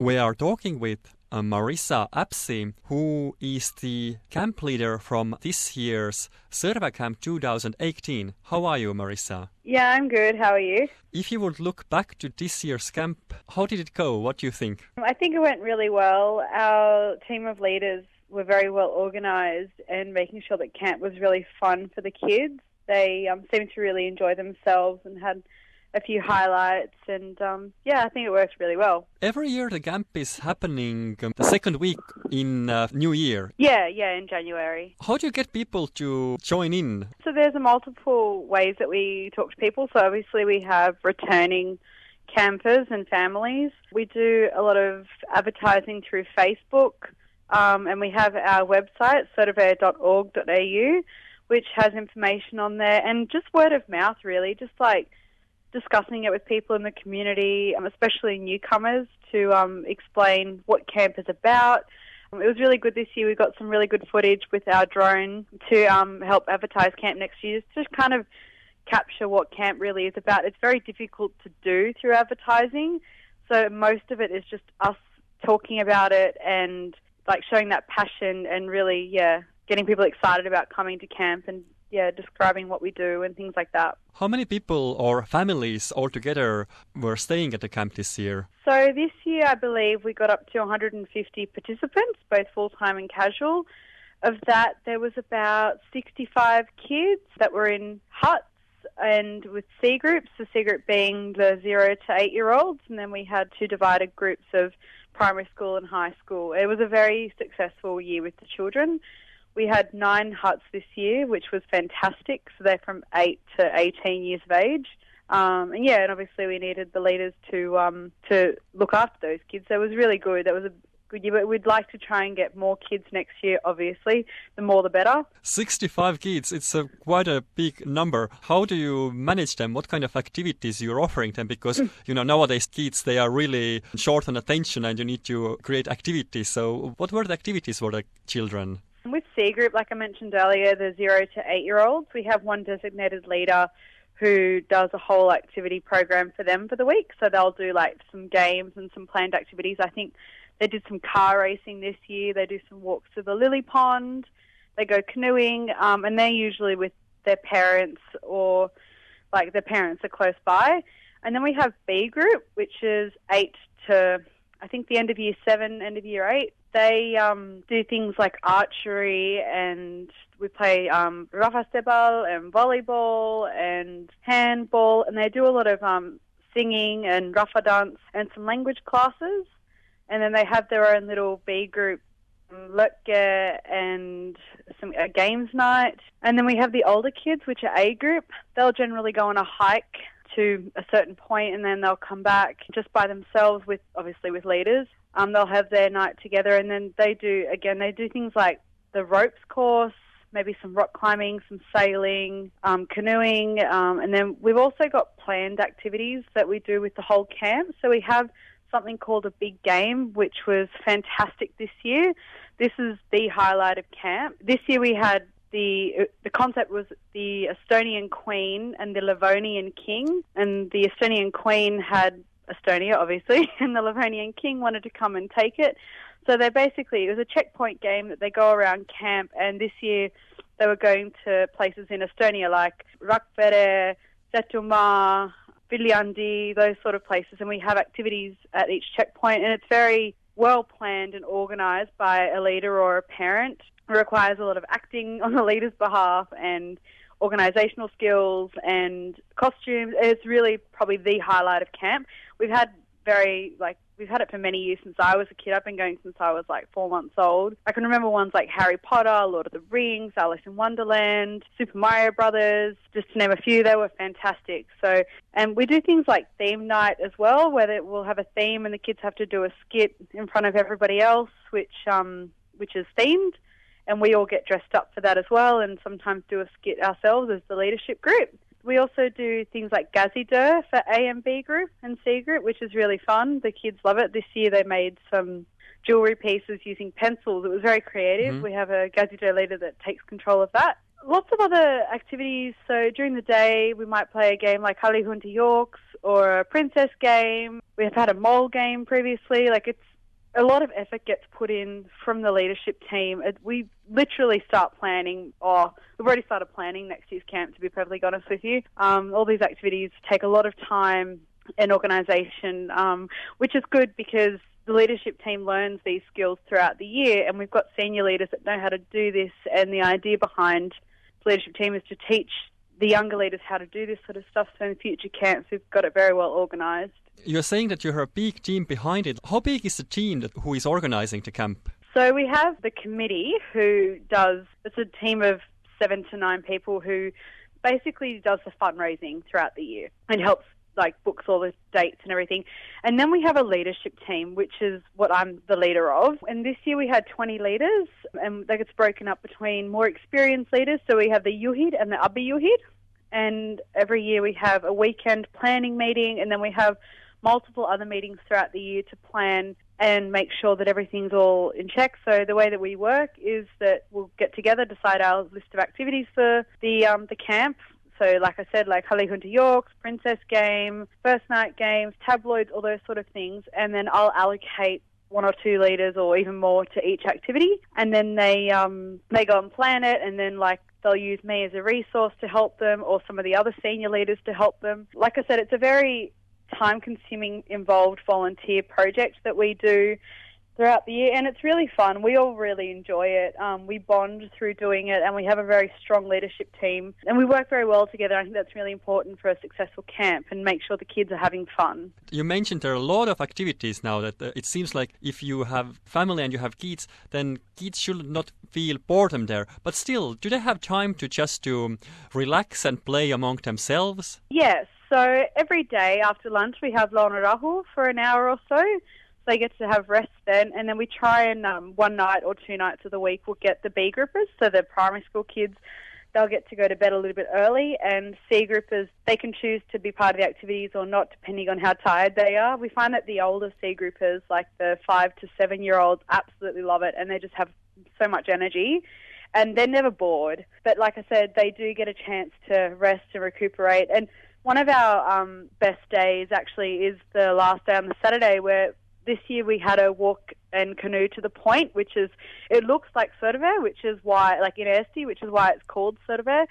We are talking with uh, Marissa Apsey, who is the camp leader from this year's Sõrve Camp 2018. How are you, Marissa? Yeah, I'm good. How are you? If you would look back to this year's camp, how did it go? What do you think? I think it went really well. Our team of leaders were very well organised and making sure that camp was really fun for the kids. They um, seemed to really enjoy themselves and had a few highlights, and um, yeah, I think it works really well. Every year the camp is happening um, the second week in uh, New Year. Yeah, yeah, in January. How do you get people to join in? So there's a multiple ways that we talk to people. So obviously we have returning campers and families. We do a lot of advertising through Facebook, um, and we have our website, sorve.org.au, which has information on there, and just word of mouth, really, just like discussing it with people in the community, um, especially newcomers, to um, explain what camp is about. Um, it was really good this year. We got some really good footage with our drone to um, help advertise camp next year, to kind of capture what camp really is about. It's very difficult to do through advertising, so most of it is just us talking about it and like showing that passion and really, yeah, getting people excited about coming to camp and yeah, describing what we do and things like that. How many people or families altogether were staying at the camp this year? So this year, I believe we got up to 150 participants, both full time and casual. Of that, there was about 65 kids that were in huts and with C groups, the C group being the zero to eight year olds, and then we had two divided groups of primary school and high school. It was a very successful year with the children. We had nine huts this year, which was fantastic. So they're from 8 to 18 years of age. Um, and yeah, and obviously we needed the leaders to um, to look after those kids. So it was really good. That was a good year, but we'd like to try and get more kids next year. Obviously, the more the better. Sixty-five kids. It's a, quite a big number. How do you manage them? What kind of activities you're offering them? Because you know nowadays kids they are really short on attention, and you need to create activities. So what were the activities for the children? And with C Group, like I mentioned earlier, the zero to eight year olds, we have one designated leader who does a whole activity program for them for the week. So they'll do like some games and some planned activities. I think they did some car racing this year. They do some walks to the lily pond. They go canoeing, um, and they're usually with their parents or like their parents are close by. And then we have B group, which is eight to I think the end of year seven, end of year eight. They um, do things like archery and we play um, rahvastepall and volleyball and handball, and they do a lot of um, singing and rafa dance and some language classes. And then they have their own little B group, lõke and some a games night. And then we have the older kids, which are A group. They'll generally go on a hike to a certain point and then they'll come back just by themselves with obviously with leaders. Um, they'll have their night together and then they do again they do things like the ropes course, maybe some rock climbing, some sailing, um, canoeing, um, and then we've also got planned activities that we do with the whole camp. So we have something called a big game, which was fantastic this year. This is the highlight of camp. This year we had the the concept was the Estonian Queen and the Livonian King, and the Estonian Queen had Estonia, obviously, and the Livonian King wanted to come and take it. So they basically it was a checkpoint game that they go around camp, and this year they were going to places in Estonia like Rakvere, Setomaa, Viljandi, those sort of places, and we have activities at each checkpoint, and it's very well planned and organised by a leader or a parent requires a lot of acting on the leader's behalf and organisational skills and costumes. It's really probably the highlight of camp. We've had very like we've had it for many years since I was a kid. I've been going since I was like four months old. I can remember ones like Harry Potter, Lord of the Rings, Alice in Wonderland, Super Mario Brothers, just to name a few. They were fantastic. So, and we do things like theme night as well, where we'll have a theme and the kids have to do a skit in front of everybody else, which um which is themed and we all get dressed up for that as well and sometimes do a skit ourselves as the leadership group. We also do things like Gazidur for A and B group and C group, which is really fun. The kids love it. This year they made some jewellery pieces using pencils. It was very creative. Mm-hmm. We have a Gazidur leader that takes control of that. Lots of other activities. So during the day, we might play a game like Harley Hunter Yorks or a princess game. We have had a mole game previously. Like it's a lot of effort gets put in from the leadership team. We literally start planning, or we've already started planning next year's camp, to be perfectly honest with you. Um, all these activities take a lot of time and organisation, um, which is good because the leadership team learns these skills throughout the year, and we've got senior leaders that know how to do this. And the idea behind the leadership team is to teach the younger leaders how to do this sort of stuff. So in future camps, we've got it very well organised. You're saying that you have a big team behind it. How big is the team that, who is organising the camp? So we have the committee who does. It's a team of seven to nine people who basically does the fundraising throughout the year and helps like books all the dates and everything. And then we have a leadership team, which is what I'm the leader of. And this year we had 20 leaders, and that gets broken up between more experienced leaders. So we have the juhid and the Abba Yuhid. And every year we have a weekend planning meeting, and then we have multiple other meetings throughout the year to plan and make sure that everything's all in check. So the way that we work is that we'll get together, decide our list of activities for the um, the camp, so, like I said, like Holly Hunter Yorks, Princess Game, First Night Games, tabloids, all those sort of things. And then I'll allocate one or two leaders or even more to each activity. And then they, um, they go and plan it. And then, like, they'll use me as a resource to help them or some of the other senior leaders to help them. Like I said, it's a very time consuming, involved volunteer project that we do throughout the year, and it's really fun. We all really enjoy it. Um, we bond through doing it, and we have a very strong leadership team, and we work very well together. I think that's really important for a successful camp and make sure the kids are having fun. You mentioned there are a lot of activities now that uh, it seems like if you have family and you have kids, then kids should not feel boredom there. But still, do they have time to just to relax and play among themselves? Yes. So every day after lunch, we have Rahu for an hour or so they get to have rest then, and then we try and um, one night or two nights of the week we'll get the B groupers, so the primary school kids. They'll get to go to bed a little bit early, and C groupers they can choose to be part of the activities or not, depending on how tired they are. We find that the older C groupers, like the five to seven year olds, absolutely love it, and they just have so much energy and they're never bored. But like I said, they do get a chance to rest and recuperate. And one of our um, best days actually is the last day on the Saturday where this year we had a walk and canoe to the point, which is it looks like Sõrve, which is why like in Esti, which is why it's called Sõrve.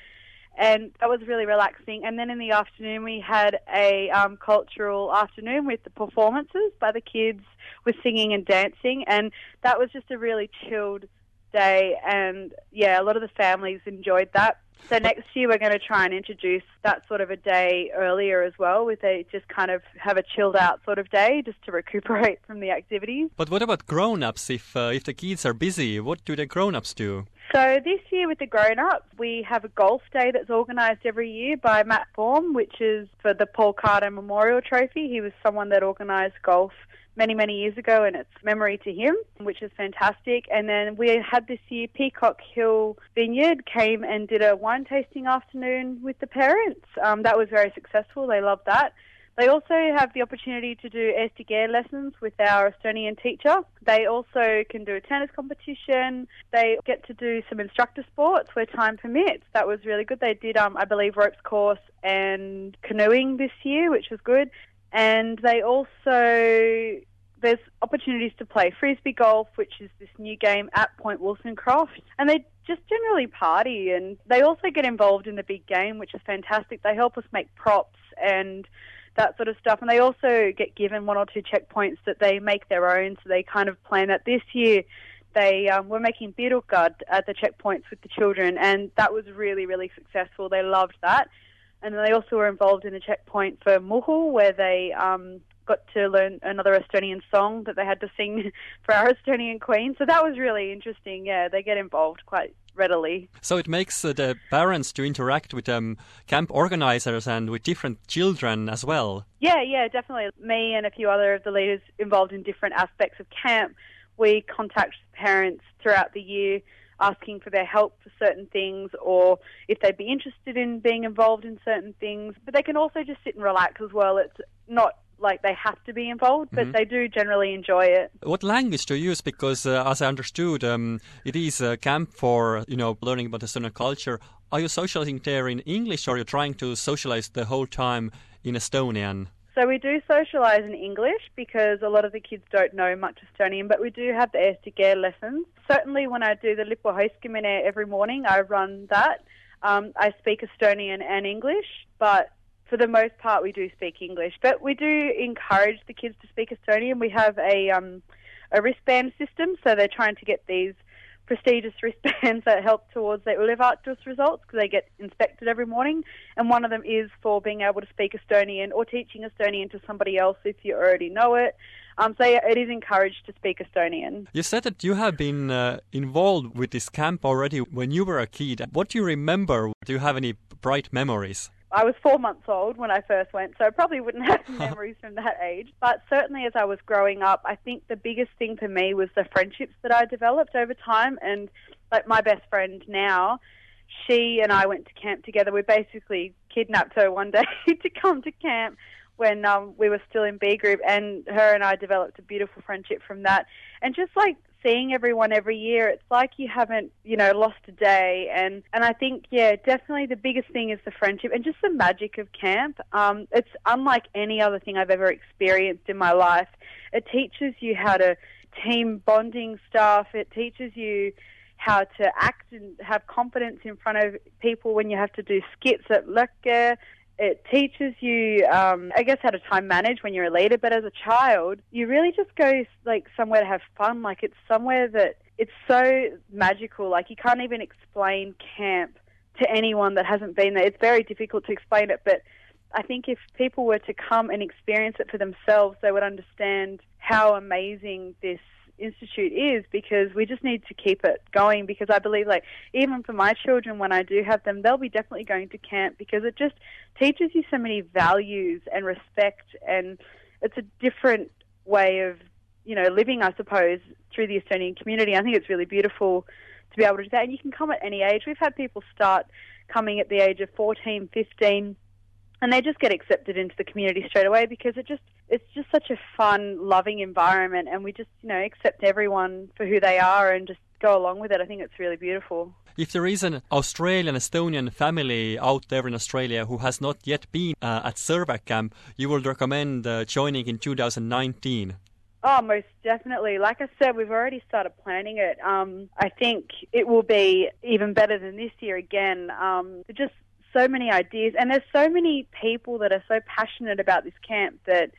And that was really relaxing. And then in the afternoon, we had a um, cultural afternoon with the performances by the kids with singing and dancing. And that was just a really chilled day. And yeah, a lot of the families enjoyed that. So next year we're going to try and introduce that sort of a day earlier as well, with a just kind of have a chilled out sort of day just to recuperate from the activities. But what about grown-ups? If uh, if the kids are busy, what do the grown-ups do? So this year with the grown-ups, we have a golf day that's organised every year by Matt Form, which is for the Paul Carter Memorial Trophy. He was someone that organised golf many, many years ago, and it's memory to him, which is fantastic. And then we had this year Peacock Hill Vineyard came and did a wine tasting afternoon with the parents. Um, that was very successful. They loved that. They also have the opportunity to do Estigare lessons with our Estonian teacher. They also can do a tennis competition. They get to do some instructor sports where time permits. That was really good. They did, um, I believe, ropes course and canoeing this year, which was good. And they also there's opportunities to play frisbee golf, which is this new game at Point Wolstoncroft, and they just generally party and they also get involved in the big game, which is fantastic. They help us make props and that sort of stuff, and they also get given one or two checkpoints that they make their own. So they kind of plan that this year. They um, were making pirukad at the checkpoints with the children, and that was really, really successful. They loved that. And then they also were involved in a checkpoint for Muhu, where they um, got to learn another Estonian song that they had to sing for our Estonian Queen. So that was really interesting. Yeah, they get involved quite readily. So it makes uh, the parents to interact with um, camp organizers and with different children as well. Yeah, yeah, definitely. Me and a few other of the leaders involved in different aspects of camp. We contact parents throughout the year asking for their help for certain things or if they'd be interested in being involved in certain things. But they can also just sit and relax as well. It's not like they have to be involved, but mm-hmm. they do generally enjoy it. What language do you use? Because uh, as I understood, um, it is a camp for you know learning about Estonian culture. Are you socializing there in English, or are you trying to socialize the whole time in Estonian? So we do socialise in English because a lot of the kids don't know much Estonian, but we do have the Estige lessons. Certainly when I do the lipuheiskamine every morning, I run that. Um, I speak Estonian and English, but for the most part, we do speak English. But we do encourage the kids to speak Estonian. We have a um, a wristband system, so they're trying to get these prestigious wristbands that help towards their Ylevaatus results because they get inspected every morning. And one of them is for being able to speak Estonian or teaching Estonian to somebody else if you already know it. Um, so it is encouraged to speak Estonian. You said that you have been uh, involved with this camp already when you were a kid. What do you remember? Do you have any bright memories? I was four months old when I first went, so I probably wouldn't have memories from that age. But certainly as I was growing up, I think the biggest thing for me was the friendships that I developed over time. And like my best friend now, she and I went to camp together. We basically kidnapped her one day to come to camp when um, we were still in B group, and her and I developed a beautiful friendship from that. And just like seeing everyone every year, it's like you haven't, you know, lost a day. And, and I think, yeah, definitely the biggest thing is the friendship and just the magic of camp. Um, it's unlike any other thing I've ever experienced in my life. It teaches you how to team bonding stuff. It teaches you how to act and have confidence in front of people when you have to do skits at lõke it teaches you, um, I guess, how to time manage when you're a leader. But as a child, you really just go like somewhere to have fun. Like it's somewhere that it's so magical. Like you can't even explain camp to anyone that hasn't been there. It's very difficult to explain it, but I think if people were to come and experience it for themselves, they would understand how amazing this institute is because we just need to keep it going because I believe like even for my children when I do have them they'll be definitely going to camp because it just teaches you so many values and respect and it's a different way of you know living I suppose through the Estonian community. I think it's really beautiful to be able to do that and you can come at any age. We've had people start coming at the age of 14 15 and they just get accepted into the community straight away because it just it's just such a fun, loving environment, and we just you know accept everyone for who they are and just go along with it. I think it's really beautiful. If there is an Australian Estonian family out there in Australia who has not yet been uh, at Sõrve camp, you would recommend uh, joining in 2019. Oh, most definitely. Like I said, we've already started planning it. Um, I think it will be even better than this year again. Um, just so many ideas, and there's so many people that are so passionate about this camp that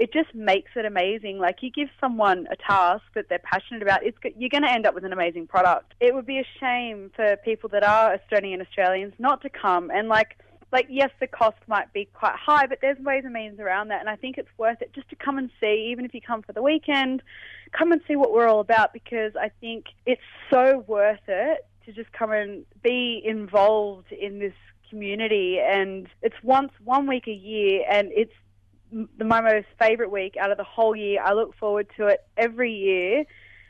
it just makes it amazing. Like you give someone a task that they're passionate about, it's you're going to end up with an amazing product. It would be a shame for people that are Estonian Australians not to come and like like yes the cost might be quite high but there's ways and means around that and I think it's worth it just to come and see even if you come for the weekend come and see what we're all about because I think it's so worth it to just come and be involved in this community, and it's once one week a year, and it's the my most favourite week out of the whole year. I look forward to it every year.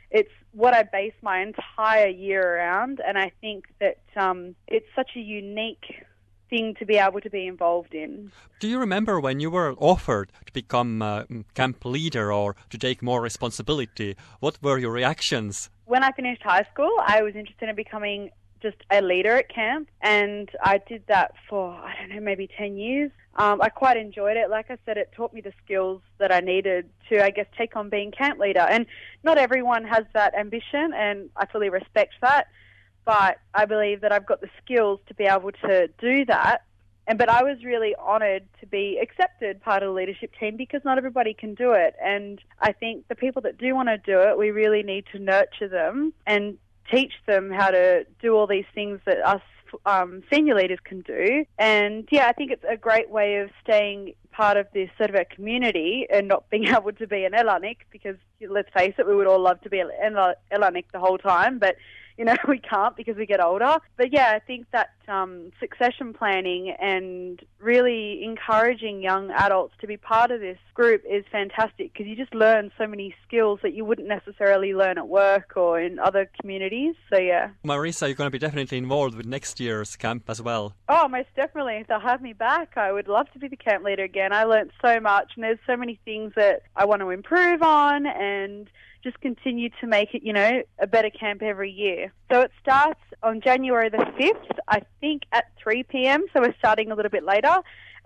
It's what I base my entire year around, and I think that um, it's such a unique thing to be able to be involved in. Do you remember when you were offered to become a camp leader or to take more responsibility? What were your reactions? When I finished high school, I was interested in becoming just a leader at camp, and I did that for I don't know maybe ten years. Um, I quite enjoyed it. Like I said, it taught me the skills that I needed to, I guess, take on being camp leader. And not everyone has that ambition, and I fully respect that. But I believe that I've got the skills to be able to do that. And but I was really honoured to be accepted part of the leadership team because not everybody can do it. And I think the people that do want to do it, we really need to nurture them and teach them how to do all these things that us um, senior leaders can do. And yeah, I think it's a great way of staying part of this sort of a community and not being able to be an Elanik because let's face it, we would all love to be an Elanik the whole time, but you know, we can't because we get older. But yeah, I think that um, succession planning and really encouraging young adults to be part of this group is fantastic because you just learn so many skills that you wouldn't necessarily learn at work or in other communities. So yeah. Marissa, you're going to be definitely involved with next year's camp as well. Oh, most definitely. If they'll have me back, I would love to be the camp leader again. I learned so much and there's so many things that I want to improve on and just continue to make it, you know, a better camp every year. So it starts on January the 5th, I think at 3 p.m. So we're starting a little bit later.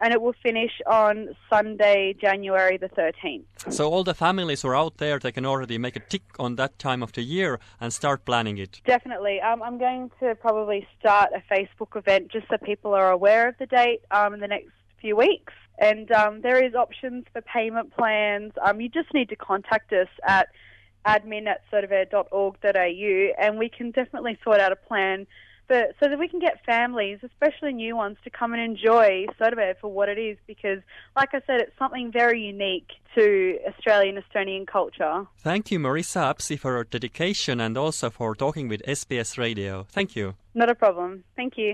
and it will finish on Sunday, January the 13th. So all the families who are out there, they can already make a tick on that time of the year and start planning it. Definitely. Um, I'm going to probably start a Facebook event just so people are aware of the date um, in the next few weeks. And um, there is options for payment plans. Um, you just need to contact us at admin at sodavare.org.au and we can definitely sort out a plan so that we can get families, especially new ones, to come and enjoy Sõrve for what it is because, like I said, it's something very unique to Australian Estonian culture. Thank you, Marissa Apsey, for your dedication and also for talking with SBS Radio. Thank you. Not a problem. Thank you.